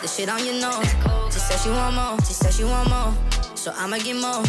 The shit on your nose. She said she want more. She said she want more. So I'ma get more.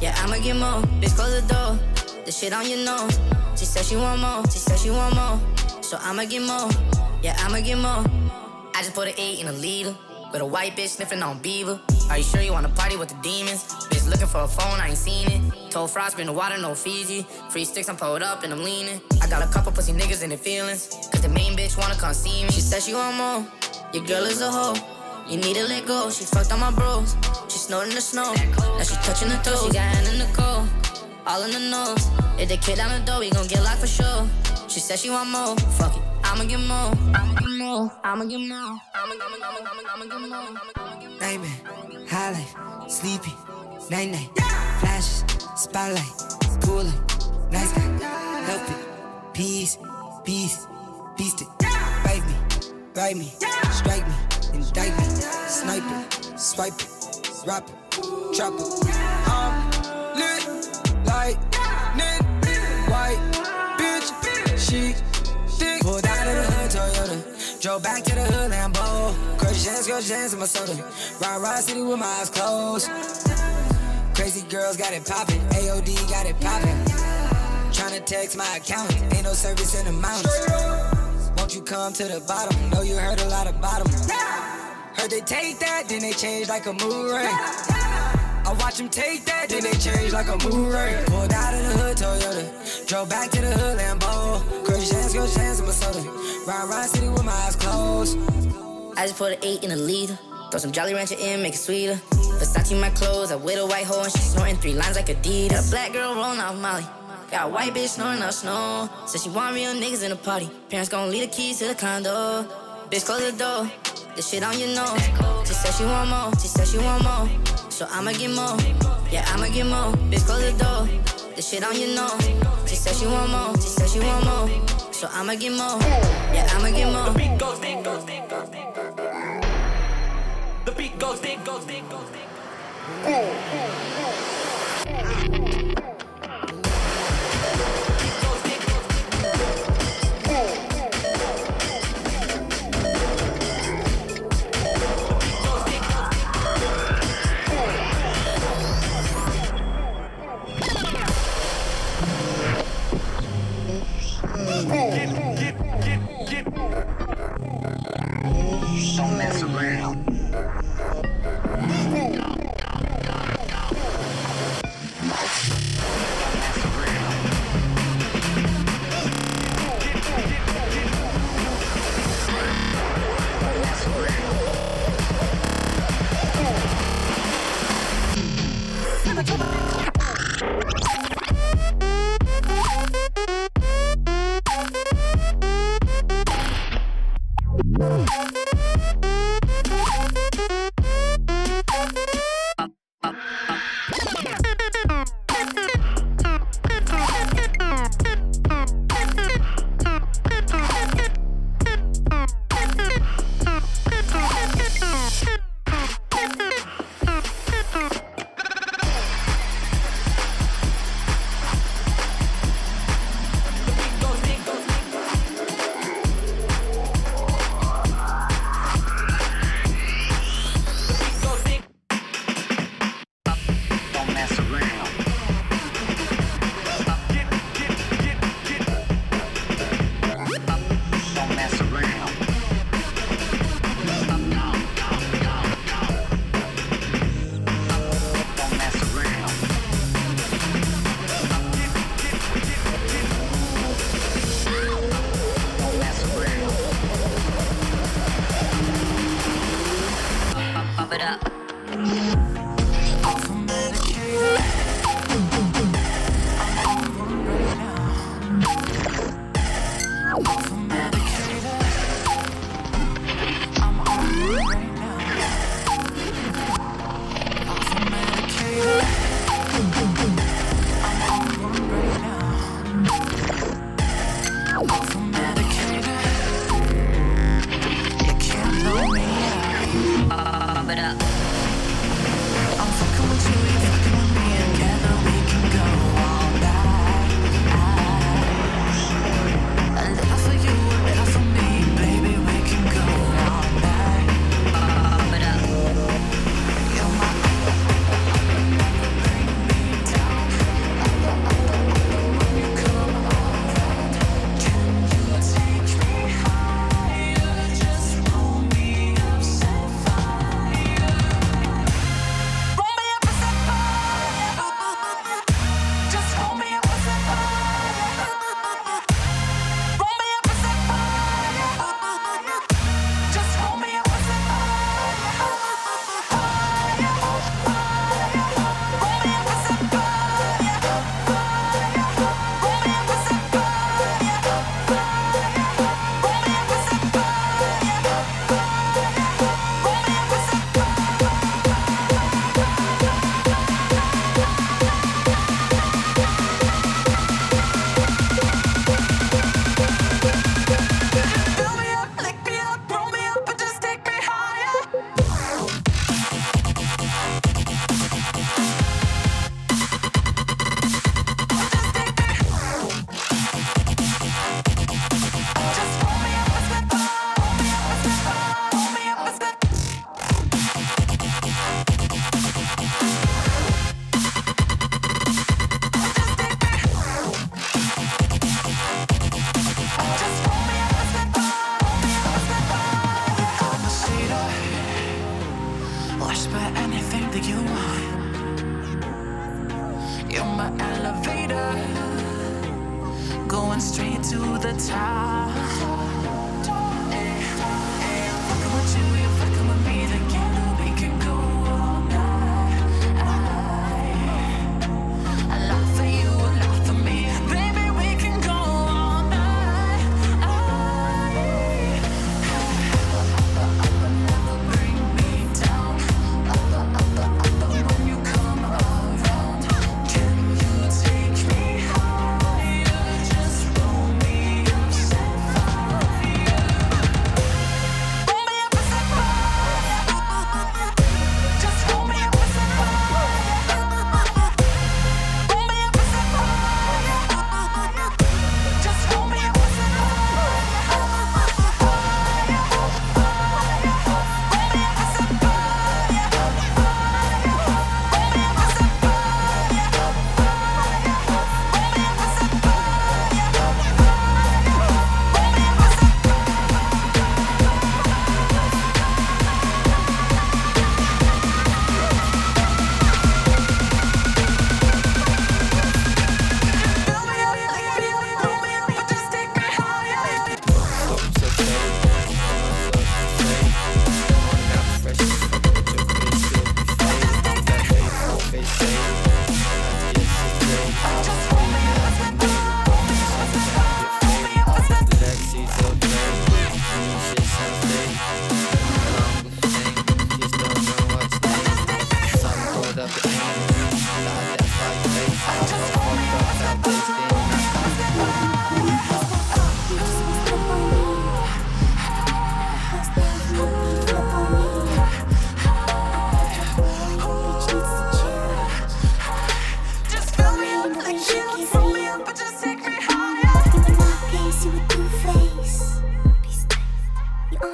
Yeah, I'ma get more. Bitch, close the door. The shit on your nose. She said she want more. She said she want more. So I'ma get more. Yeah, I'ma get more. I just put an eight in a liter. With a white bitch sniffing on Beaver. Are you sure you wanna party with the demons? Bitch looking for a phone, I ain't seen it. Told Frost, been the water, no Fiji. Free sticks, I'm pulled up and I'm leaning. I got a couple pussy niggas in their feelings. Cause the main bitch wanna come see me. She said she want more. Your girl is a hoe. You need to let go. She fucked on my bros. She snorting the snow. Now she touching the toes. She got hand in the cold. All in the nose. If the kid down the door, we gon' get locked for sure. She said she want more. Fuck it. I'ma get more. I'ma get more. I'ma get more. I'ma, get more. I'ma get more. Nightmare, high life, sleepy, night night, flashes, spotlight, cooler, nice guy, help it, peace, peace, beast it, bite me, ride me, strike me, indict me, snipe it, swipe it, rap it, trap it. I'm lit like lit, white bitch, she thick. Pulled out of the hood Toyota, drove back to the hood Lambo. Crush chance, crush chance in my soda. Ride, ride city with my eyes closed. Crazy girls got it poppin', AOD got it poppin'. Tryna text my account, ain't no service in the mountains. Won't you come to the bottom? Know you heard a lot about them. Heard they take that, then they change like a mood ring. I watch them take that, then they change like a mood ring. Pulled out of the hood Toyota, drove back to the hood Lambo. Crush chance, go chance in my soda. Ride, ride city with my eyes closed. I just put an eight in a liter. Throw some Jolly Rancher in, make it sweeter. Versace my clothes, I with a white hoe and she snorting three lines like Adidas. A black girl rolling off Molly. Got a white bitch snoring out snow. Said she want real niggas in the party. Parents gon' leave the keys to the condo. Bitch, close the door. The shit on your nose. She said she want more. She said she want more. So I'ma get more. Yeah, I'ma get more. Bitch, close the door. The shit on your nose. She said she want more. She said she want more. So I'ma get more. Yeah, I'ma get more. The beat goes, beat goes, beat goes, beat goes. The beat goes, goes, beat goes, beat goes.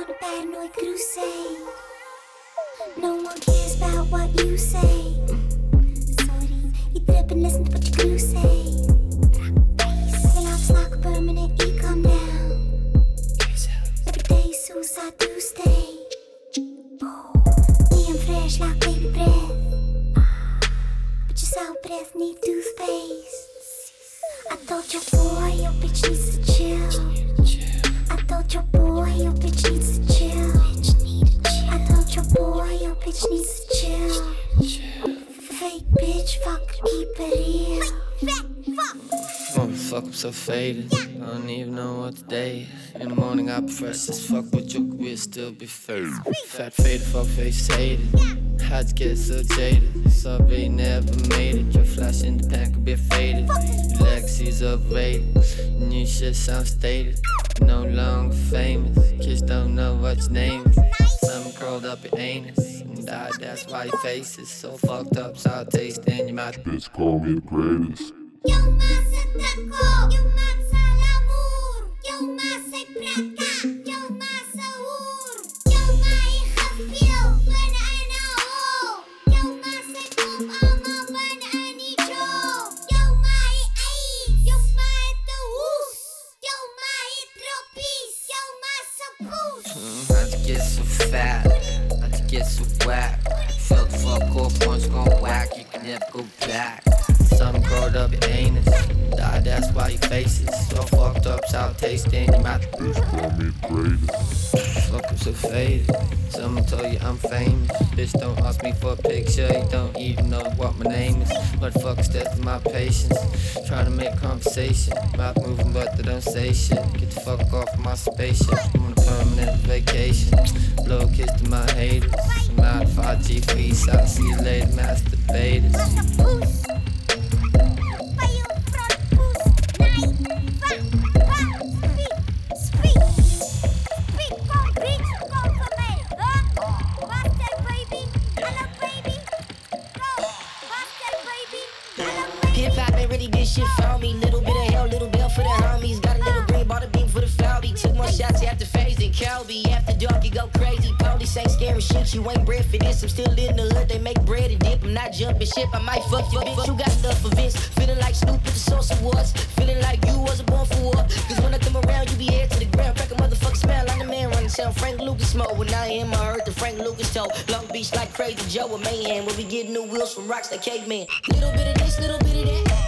On a paranoid crusade. No one cares about what you say. Sorry, you trip and listen to what your crew say. Your life's like a permanent, you come down. Every day, suicide Tuesday. Me, I'm fresh like baby breath. But your sour breath need toothpaste. I told your boy your bitch needs to chill. Told your boy your bitch needs to chill. I told your boy your bitch needs to chill. Fake bitch, fuck, keep it real. Motherfucker, oh, I'm so faded. I don't even know what the day. In the morning, I prefer as fuck, but your career still be faded. Fat faded, fuck face hated. How'd you get so jaded? Sorry, never made it. Your flash in the pan could be faded. Your legacy's overrated. Your new shit sounds stated. No longer famous. Kids don't know what your name is. Something curled up your anus. And died, that's why your face is so fucked up. Sour taste in your mouth. Bitch, call me the greatest. Yo más so faded. Someone told you I'm famous. Bitch, don't ask me for a picture. You don't even know what my name is. Motherfuckers testing my patience. Trying to make conversation. Mouth moving, but they don't say shit. Get the fuck off my spaceship. I'm on a permanent vacation. Blow a kiss to my haters. I'm out of 5G fees. I'll see you later, masturbators. Shit. You ain't bred for this. I'm still in the hood. They make bread and dip. I'm not jumping ship. I might fuck your bitch. You got enough of this. Feeling like Snoop at the Source Awards. Feeling like you wasn't born for war. Cause when I come around, you be head to the ground. Crack a motherfucker smell like the man running town. Frank Lucas smoke. When I am, I heard the Frank Lucas toe. Long Beach like crazy Joe with Mayhem. When we get new wheels from rocks like caveman. Little bit of this, little bit of that.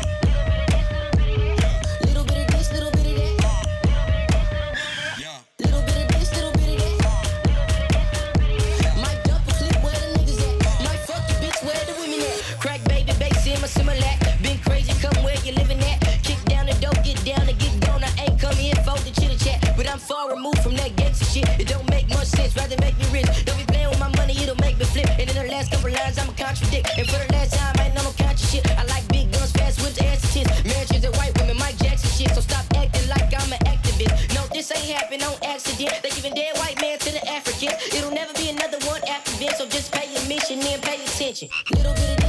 Removed from that gangster shit. It don't make much sense, rather make me rich. Don't be playing with my money, it'll make me flip. And in the last couple lines, I'ma contradict. And for the last time, I ain't no conscious shit. I like big guns, fast whips, ass tits. Mansions and white women, Mike Jackson shit. So stop acting like I'm an activist. No, this ain't happen on accident. They giving dead white man to the African. It'll never be another one after this, so just pay your mission and pay attention. Little bit of